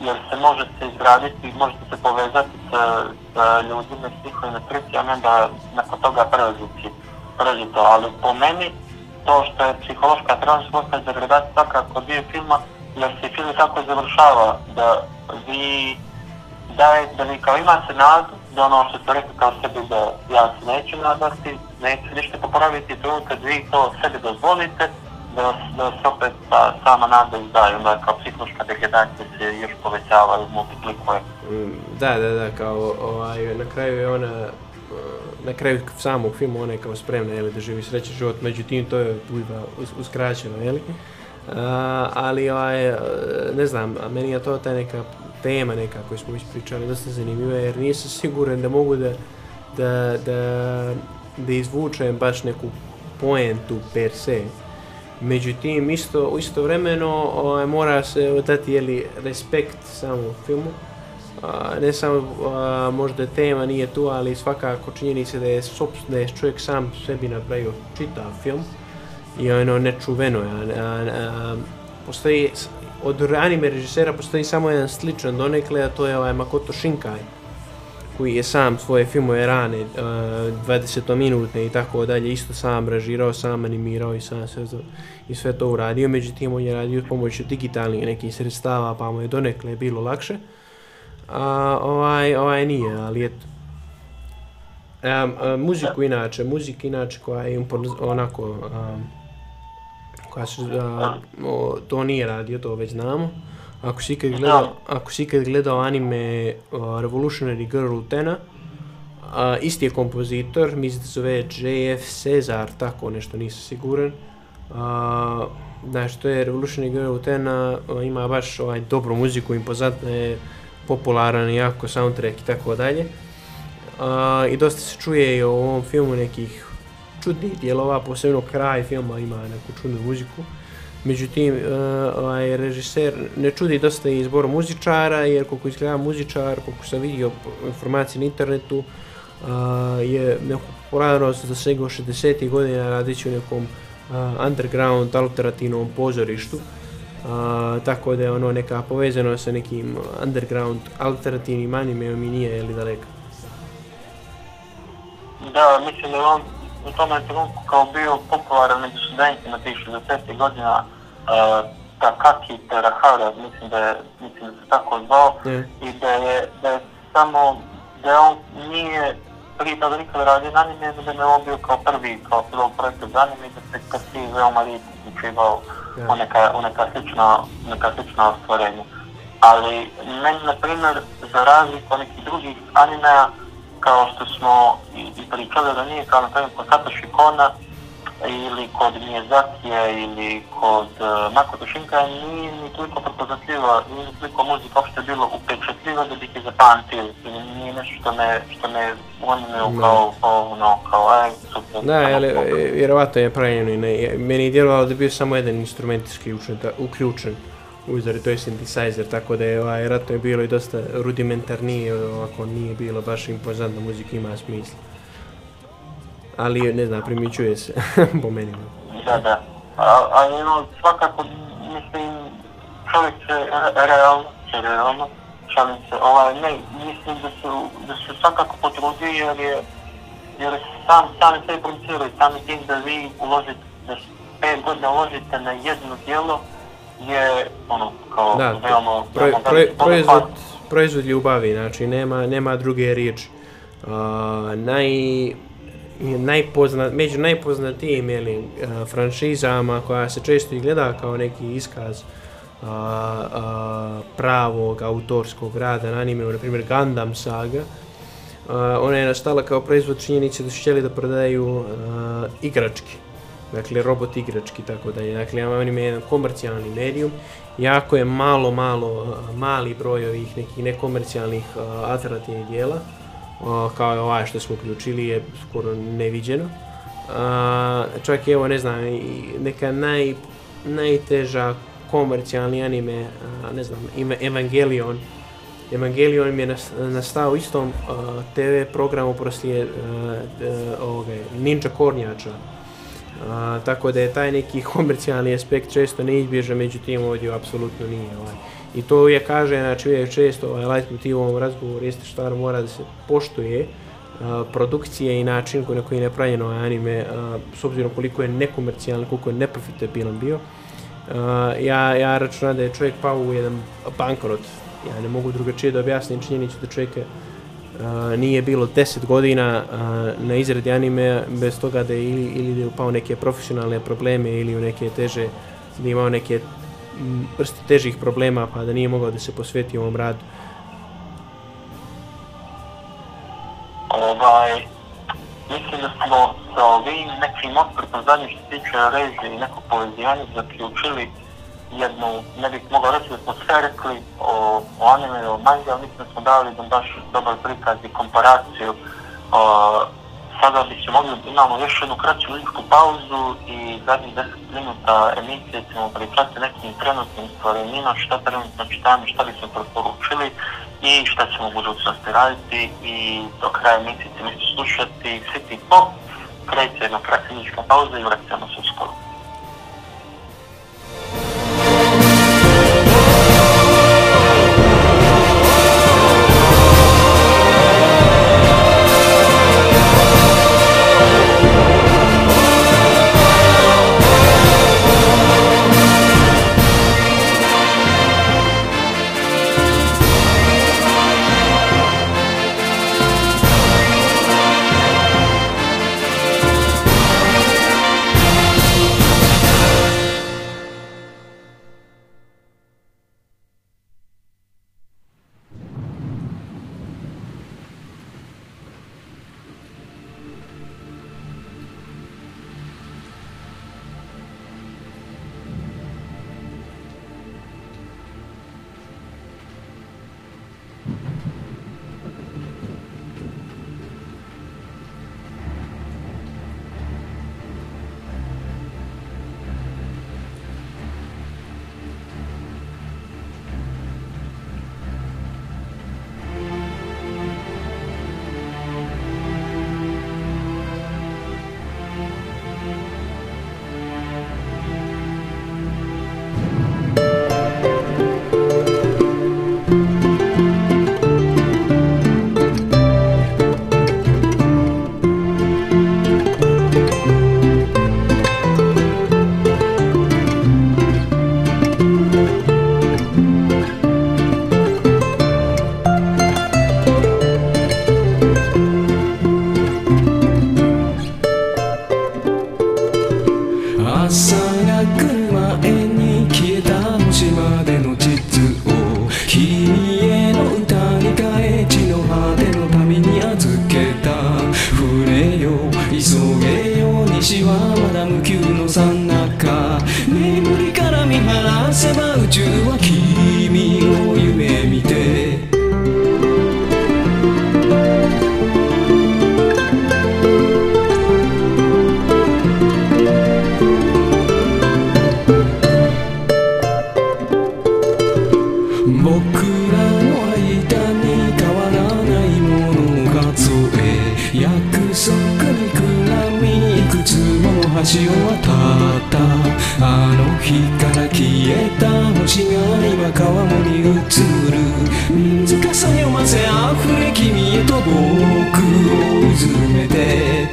jer se može se izgraditi, možete se povezati sa, sa ljudima iz njihovim priči, a ne da nakon toga prelaziti, prelazi to. Ali po meni, to što je psihološka transformacija degradacija svakako dio filma, jer se film tako završava, da vi daje, da vi kao imate nadu, da ono što ste rekli kao sebi da ja se neću nadati, neću ništa popraviti, to kad vi to sebi dozvolite, da, da se opet ta sama nada izdaje, onda kao psihološka degradacija se još povećava i multiplikuje. Mm, da, da, da, kao ovaj, na kraju je ona, na kraju samog filma ona je kao spremna jeli, da živi srećan život, međutim to je ujba uskraćeno, jeli? Uh, ali ovaj, ne znam, meni je to ta neka tema neka koju smo ispričali, dosta zanimljiva, jer nisam siguran da mogu da, da, da, da izvučem baš neku poentu per se. Međutim, isto, isto vremeno ovaj, mora se odati jeli, respekt samom filmu. A, ne samo a, možda tema nije tu, ali svakako činjeni se da je, da je čovjek sam sebi napravio čitav film i ono nečuveno je. A, a, a, postoji od anime režisera postoji samo jedan sličan donekle, a to je ovaj Makoto Shinkai, koji je sam svoje filmove rane, e, uh, 20 minutne i tako dalje, isto sam režirao, sam animirao i sam sve, to, i sve to uradio, međutim on je radio pomoću digitalnih nekih sredstava, pa mu je donekle bilo lakše. A ovaj, ovaj nije, ali eto. Um, um, muziku inače, muzika inače koja je onako um, koja se, o, to nije radio, to već znamo. Ako si ikad gledao, ako si ikad gledao anime uh, Revolutionary Girl Utena, a, isti je kompozitor, mislim da zove JF Cezar, tako nešto, nisam siguran. A, znači, to je Revolutionary Girl Utena, ima baš ovaj dobru muziku, impozantna je, popularan, jako soundtrack i tako dalje. A, I dosta se čuje i o ovom filmu nekih čudnih dijelova, posebno kraj filma ima neku čudnu muziku. Međutim, uh, ovaj režiser ne čudi dosta i izbor muzičara, jer koliko izgleda muzičar, koliko sam vidio informacije na internetu, uh, je neku popularnost za svega 60. godina radići u nekom uh, underground alternativnom pozorištu. Uh, tako da je ono neka povezano sa nekim underground alternativnim animeom i nije ili daleko. Da, mislim da on u tome trenutku kao bio popularan među studentima tih 60. godina uh, Takaki Terahara, mislim da je, mislim da se tako zvao, mm. i da je, da je samo, da on nije prije toga nikada radio na anime, da je on bio kao prvi, kao prvo projekt za anime, da se si veoma rijetno učivao yeah. u neka, u neka slična, neka slična ostvarenja. ali meni, na primjer, za razliku od nekih drugih animea, kao što smo i, i pričali da nije, kao na primjer kod Satoshi Kona, ili kod Miyazakija ili kod uh, Makoto Shinkai nije ni toliko prepoznatljiva, nije ni toliko muzika uopšte bilo upečatljiva da bih je zapamtio. Ili nije nešto što me, što me onime kao, kao, ono, kao, aj, super. Da, ali vjerovatno je pravljeno i ne, meni je djelovalo da je bio samo jedan instrument isključen, ta, uključen uzori, to je synthesizer, tako da je ovaj, ratno je bilo i dosta rudimentarnije, ovako nije bilo baš impozantno, muzika, ima smisla ali ne znam, primičuje se po meni. Da, da. Ali no, svakako, mislim, čovjek se realno, se realno, šalim se, ovaj, ne, mislim da su, da su svakako potrudili jer je, jer sam, sami sve producirali, sami tim da vi uložite, da pet godina uložite na jedno dijelo, je, ono, kao, da, veoma, pro, pro, proizvod, proizvod ljubavi, znači, nema, nema druge riječi. Uh, naj, najpoznat, među najpoznatijim jeli, uh, franšizama koja se često i gleda kao neki iskaz uh, uh, pravog autorskog rada na anime, na primjer Gundam Saga, uh, ona je nastala kao proizvod činjenice da su htjeli da prodaju uh, igrački, dakle robot igrački, tako da je, dakle anime je jedan komercijalni medijum, jako je malo, malo, eh, mali broj ovih nekih nekomercijalnih uh, alternativnih dijela, eh, kao ovaj što smo uključili je skoro neviđeno. uh, čak i evo ne znam, neka naj, najteža komercijalni anime, uh, ne znam, ime Evangelion. Evangelion mi je nastao istom uh, TV programu proslije uh, uh, ovoga, Ninja Kornjača. A, tako da je taj neki komercijalni aspekt često neizbježan, međutim ovdje apsolutno nije. Ovaj. I to je kaže, znači uvijek često ovaj light motiv u ovom razgovoru jeste što mora da se poštuje a, produkcije i način na koji je napravljeno ovaj anime, a, s obzirom koliko je nekomercijalno, koliko je neprofitabilan bio. A, ja, ja računam da je čovjek pao u jedan bankrot. Ja ne mogu drugačije da objasnim činjenicu da čovjek Uh, nije bilo 10 godina uh, na izradi anime bez toga da je ili, ili da je upao neke profesionalne probleme ili u neke teže da je imao neke mm, vrste težih problema pa da nije mogao da se posveti ovom radu? Ovaj, mislim da smo sa ovim nekim osprtom zadnjih što se tiče režije i nekog povezivanja zaključili jednu, ne bih mogao reći da smo sve rekli o, o anime, o manga, ali mislim da smo dali jedan baš dobar prikaz i komparaciju. O, sada bi se mogli, imamo još jednu kraću muzičku pauzu i zadnjih 10 minuta emisije ćemo pričati nekim trenutnim stvarenjima, šta trenutno čitamo, šta bi se preporučili i šta ćemo u budućnosti raditi. I do kraja emisije ćemo slušati City Pop, kreće jedna kraća muzička pauza i vraćamo se uskoro. 川面に映る水かさ読ませ溢れ君へと僕をうずめて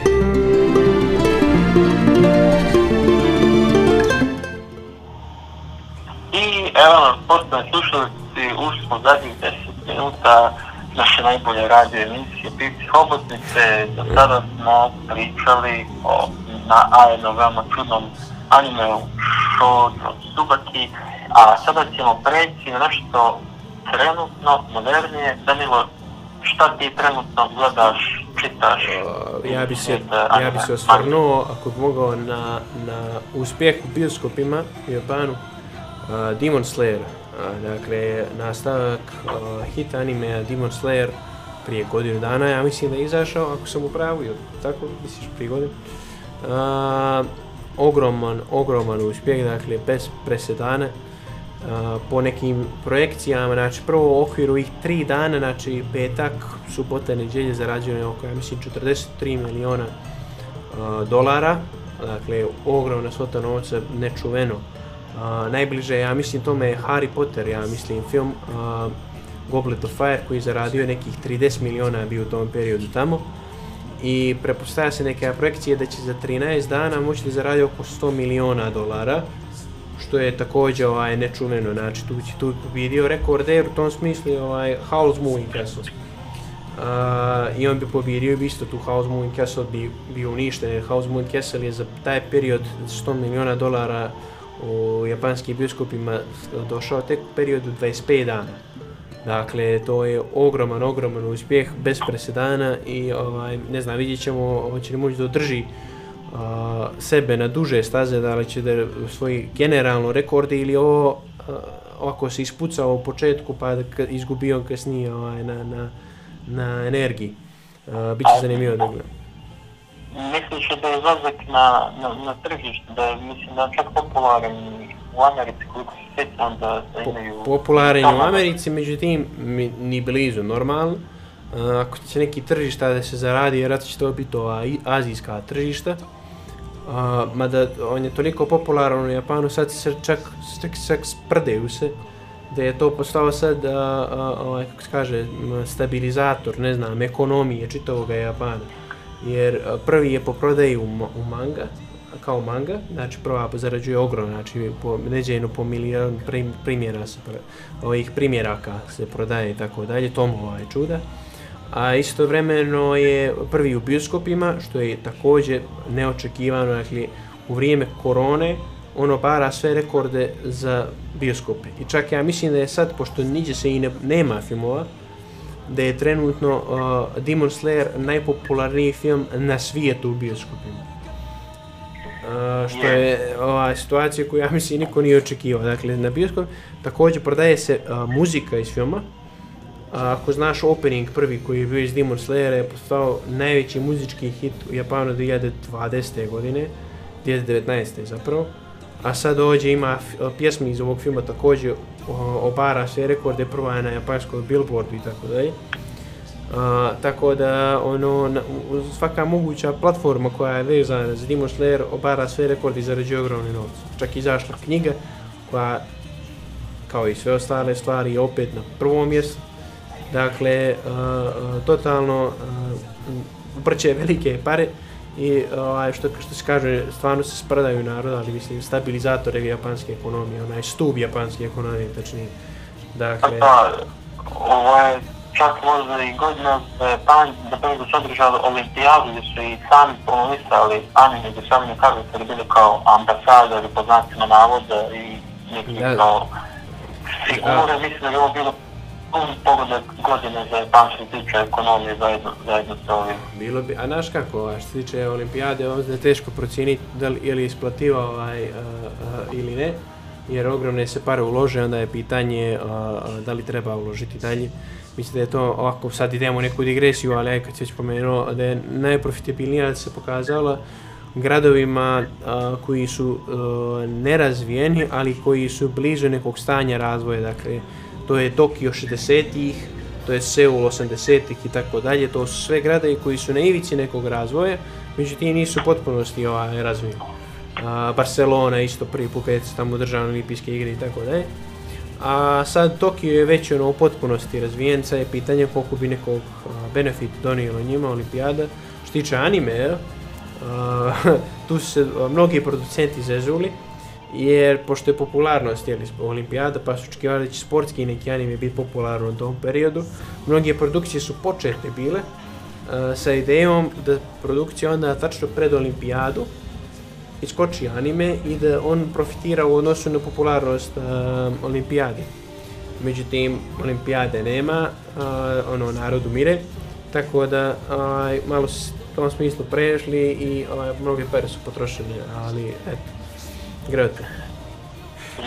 I evo nas, poštovani slušalci, ušli smo zadnjih 10 minuta naše najbolje radio emisije Pivci Hobotnice. Do sada smo pričali o na ajeno veoma čudnom animeu Shoujo Tsubaki, a sada ćemo preći na nešto trenutno, modernije. Danilo, šta ti trenutno gledaš, čitaš? Uh, ja bi se, uh, ja bi anime? se osvrnuo, ako bi mogao, na, na uspjeh u bioskopima u Japanu, uh, Demon Slayer. Uh, dakle, nastavak uh, hit animea Demon Slayer prije godinu dana, ja mislim da je izašao, ako sam u pravu, ili tako, misliš prije godinu. Uh, ogroman, ogroman uspjeh, dakle, bez presedana. Uh, po nekim projekcijama, znači prvo u okviru ih tri dana, znači petak, subota, nedjelje zarađeno oko, ja mislim, 43 miliona uh, dolara, dakle, ogromna svota novca, nečuveno. Uh, najbliže, ja mislim, tome je Harry Potter, ja mislim, film uh, Goblet of Fire, koji je zaradio nekih 30 miliona bio u tom periodu tamo. I prepostavlja se neke projekcije da će za 13 dana moći da zaradi oko 100 miliona dolara, što je također ovaj nečuveno, znači tu će tu pobidio rekorde u tom smislu ovaj Howl's Moving Castle. Uh, I on bi pobidio bi isto tu House Moon Castle bi bi uništen jer Moon Castle je za taj period 100 miliona dolara u japanskim bioskopima došao tek u periodu 25 dana. Dakle, to je ogroman, ogroman uspjeh, bez presedana i ovaj, ne znam, vidjet ćemo, hoće li moći da održi uh, sebe na duže staze, da li će da svoji generalno rekorde ili ovo uh, ovako se ispucao u početku pa da izgubio kasnije ovaj, na, na, na energiji. Uh, Biće zanimljivo da gledam. Misliš da je zazak na, na, na tržištu, da je, mislim da je čak popularan u Americi, koliko se sjećam da, da Po, imaju... popularan je u Americi, međutim, mi, ni blizu normalno. Uh, ako će neki tržišta da se zaradi, vjerojatno će to biti ova azijska tržišta. Uh, mada on je toliko popularan u Japanu, sad se čak, čak, čak sprdaju se da je to postao sad, uh, uh, ovaj, kako se kaže, stabilizator, ne znam, ekonomije čitavog Japana. Jer uh, prvi je po prodaji u, u manga, kao manga, znači prva zarađuje ogromno, znači po, neđeno po milijon prim, primjera se, ovih primjeraka se prodaje i tako dalje, tomova je čuda. A istovremeno je prvi u bioskopima, što je također neočekivano, dakle, u vrijeme korone, ono bara sve rekorde za bioskope. I čak ja mislim da je sad, pošto niđe se i ne, nema filmova, da je trenutno uh, Demon Slayer najpopularniji film na svijetu u bioskopima. Uh, što je ova situacija koju ja mislim niko nije očekivao. Dakle, na bioskop također prodaje se uh, muzika iz filma. Uh, ako znaš opening prvi koji je bio iz Demon Slayera je postao najveći muzički hit u Japanu 2020. godine, 2019. zapravo. A sad ovdje ima f- pjesmi iz ovog filma također uh, obara sve rekorde, prva je na japanskoj billboardu i tako dalje. A, tako da ono na, svaka moguća platforma koja je vezana za Demon Slayer obara sve rekorde i zarađuje ogromne novce. Čak i izašla knjiga koja kao i sve ostale stvari je opet na prvom mjestu. Dakle, uh, uh, totalno uh, uprće velike pare i ovaj što što se kaže stvarno se sprdaju narod, ali mislim stabilizatore japanske ekonomije, onaj stup japanske ekonomije tačnije. Dakle, Da, čak možda i godina da je pan, da prvo da su održali olimpijadu gdje su i sami promovisali anime, gdje su anime karakter bili kao ambasadori po znacima navoda i neki Da. kao figure, mislim da je ovo bilo pun pogodak godine za Japan što se tiče ekonomije zajedno, zajedno sa ovim. Bilo bi, a znaš kako, a što se tiče olimpijade, ovo je teško procijeniti da li je li isplativa ovaj, uh, uh, ili ne, jer ogromne se pare ulože, onda je pitanje uh, da li treba uložiti dalje. Mislim da je to ovako, sad idemo u neku digresiju, ali aj kad se već pomenuo, da je najprofitabilnija se pokazala gradovima a, koji su a, nerazvijeni, ali koji su bliže nekog stanja razvoja, dakle, to je Tokio 60-ih, to je Seul 80-ih i tako dalje, to su sve gradovi koji su na ivici nekog razvoja, međutim nisu u potpunosti ovaj, razvijeni. A, Barcelona isto prvi put kad su tamo državne olimpijske igre i tako dalje. A sad Tokio je već ono u potpunosti razvijen, sad je pitanje koliko bi nekog benefit donijelo njima olimpijada. Što tiče anime, a, tu su se mnogi producenti zezuli, jer pošto je popularnost jeli, olimpijada, pa su očekivali da će sportski neki anime biti popularno u tom periodu, mnoge produkcije su počete bile sa idejom da produkcija onda tačno pred olimpijadu iskoči anime i da on profitira u odnosu na popularnost uh, olimpijade. Međutim, olimpijade nema, uh, ono, narod umire, tako da uh, malo s u tom smislu prešli i uh, mnoge pere su potrošene, ali eto, Grote.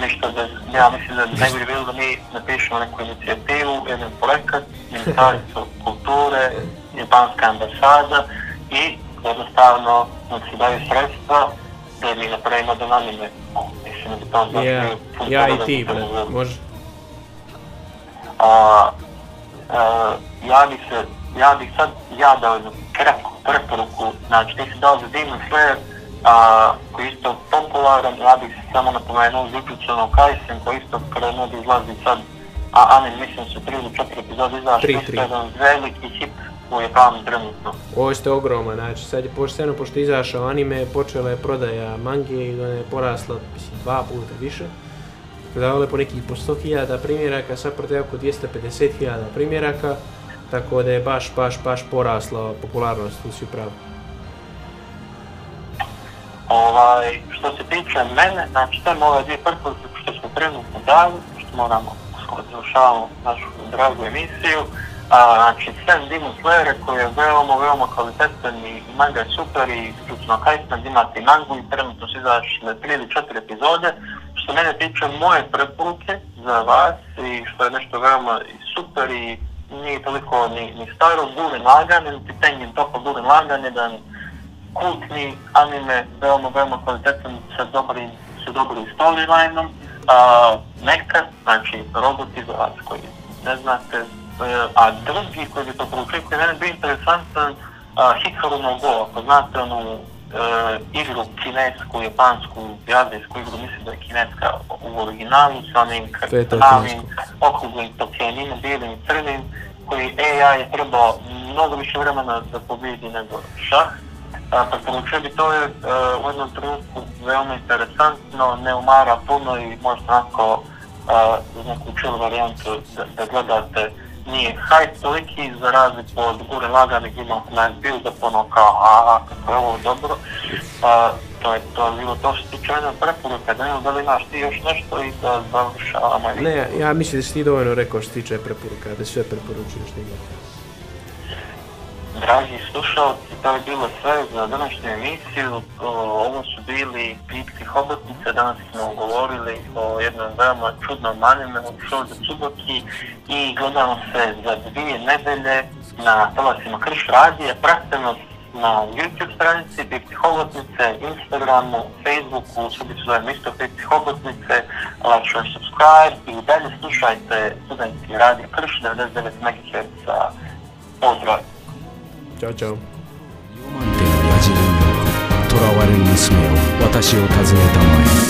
Ništa da, ja mislim da najbolje bilo da mi napišemo neku inicijativu, jedan projekat, Ministarstvo kulture, Japanska ambasada i jednostavno nam se daju sredstva da mi napravimo da nanime. Mislim da bi to znači Ja, ja i ti, bre, može. A, a, ja bih se, ja bih sad, ja dao jednu kratku preporuku, znači ti si dao za Demon Slayer, a, koji je isto popularan, ja bih samo napomenuo Jujutsu no Kaisen, koji isto krenuo da izlazi sad, a anime mislim su 3 ili 4 epizode izašli, isto jedan veliki hit u Japanu trenutno. Ovo ste ogroman, znači sad je pošteno, pošto je izašao anime, počela je prodaja mange i ona je porasla, mislim, dva puta više. Prodavale po nekih po 100.000 primjeraka, sad prodaje oko 250.000 primjeraka, tako da je baš, baš, baš porasla popularnost, tu si upravo. Ovaj, što se tiče mene, znači sve ove dvije preporuke što smo trenutno dali, što moramo skoro završavamo našu dragu emisiju, a, znači Sam Demon Slayer koji je veoma, veoma kvalitetan i manga je super i slučno kajstan, imate i mangu i trenutno su izašle 3 ili 4 epizode. Što mene tiče moje preporuke za vas i što je nešto veoma super i nije toliko ni, ni staro, Gurren Lagan, ili Tengen Toko Gurren Lagan, jedan kultni anime, veoma, veoma kvalitetan sa dobrim, sa dobrim storylineom. A, neka, znači roboti za vas koji ne znate, a drugi koji bi to proučili, koji je mene bio interesantan, Hikaru no Go, ako znate onu e, igru kinesku, japansku, azijsku igru, mislim da je kineska u originalu sa onim kinesko. okruglim tokenim, bijelim i crnim, koji AI je trebao mnogo više vremena da pobjedi nego šah. A, preporučio bi to je e, u jednom trenutku veoma interesantno, ne umara puno i možda onako uz neku chill varijantu da, da gledate nije hype toliki za razliku od Gure Laganih ima na build up ono kao a kako je ovo dobro a, to je to bilo to što tiče preporuka da ne da li imaš ti još nešto i da završavamo. Ne, ja mislim da si ti dovoljno rekao što se tiče preporuka, da sve preporučuješ što ima. Dragi slušalci, to je bilo sve za današnju emisiju. Ovo su bili Pitke hobotnice, danas smo govorili o jednom veoma čudnom anime od Shoujo Tsuboki i gledamo se za dvije nedelje na talasima Krš radija. Pratite nas na YouTube stranici Pitke hobotnice, Instagramu, Facebooku, subi se zovem isto Pitke hobotnice, like, share, subscribe i dalje slušajte studentski radio Krš 99 MHz. Pozdrav! チャオチャオ。とらわれる娘を私を訪ねたまえ。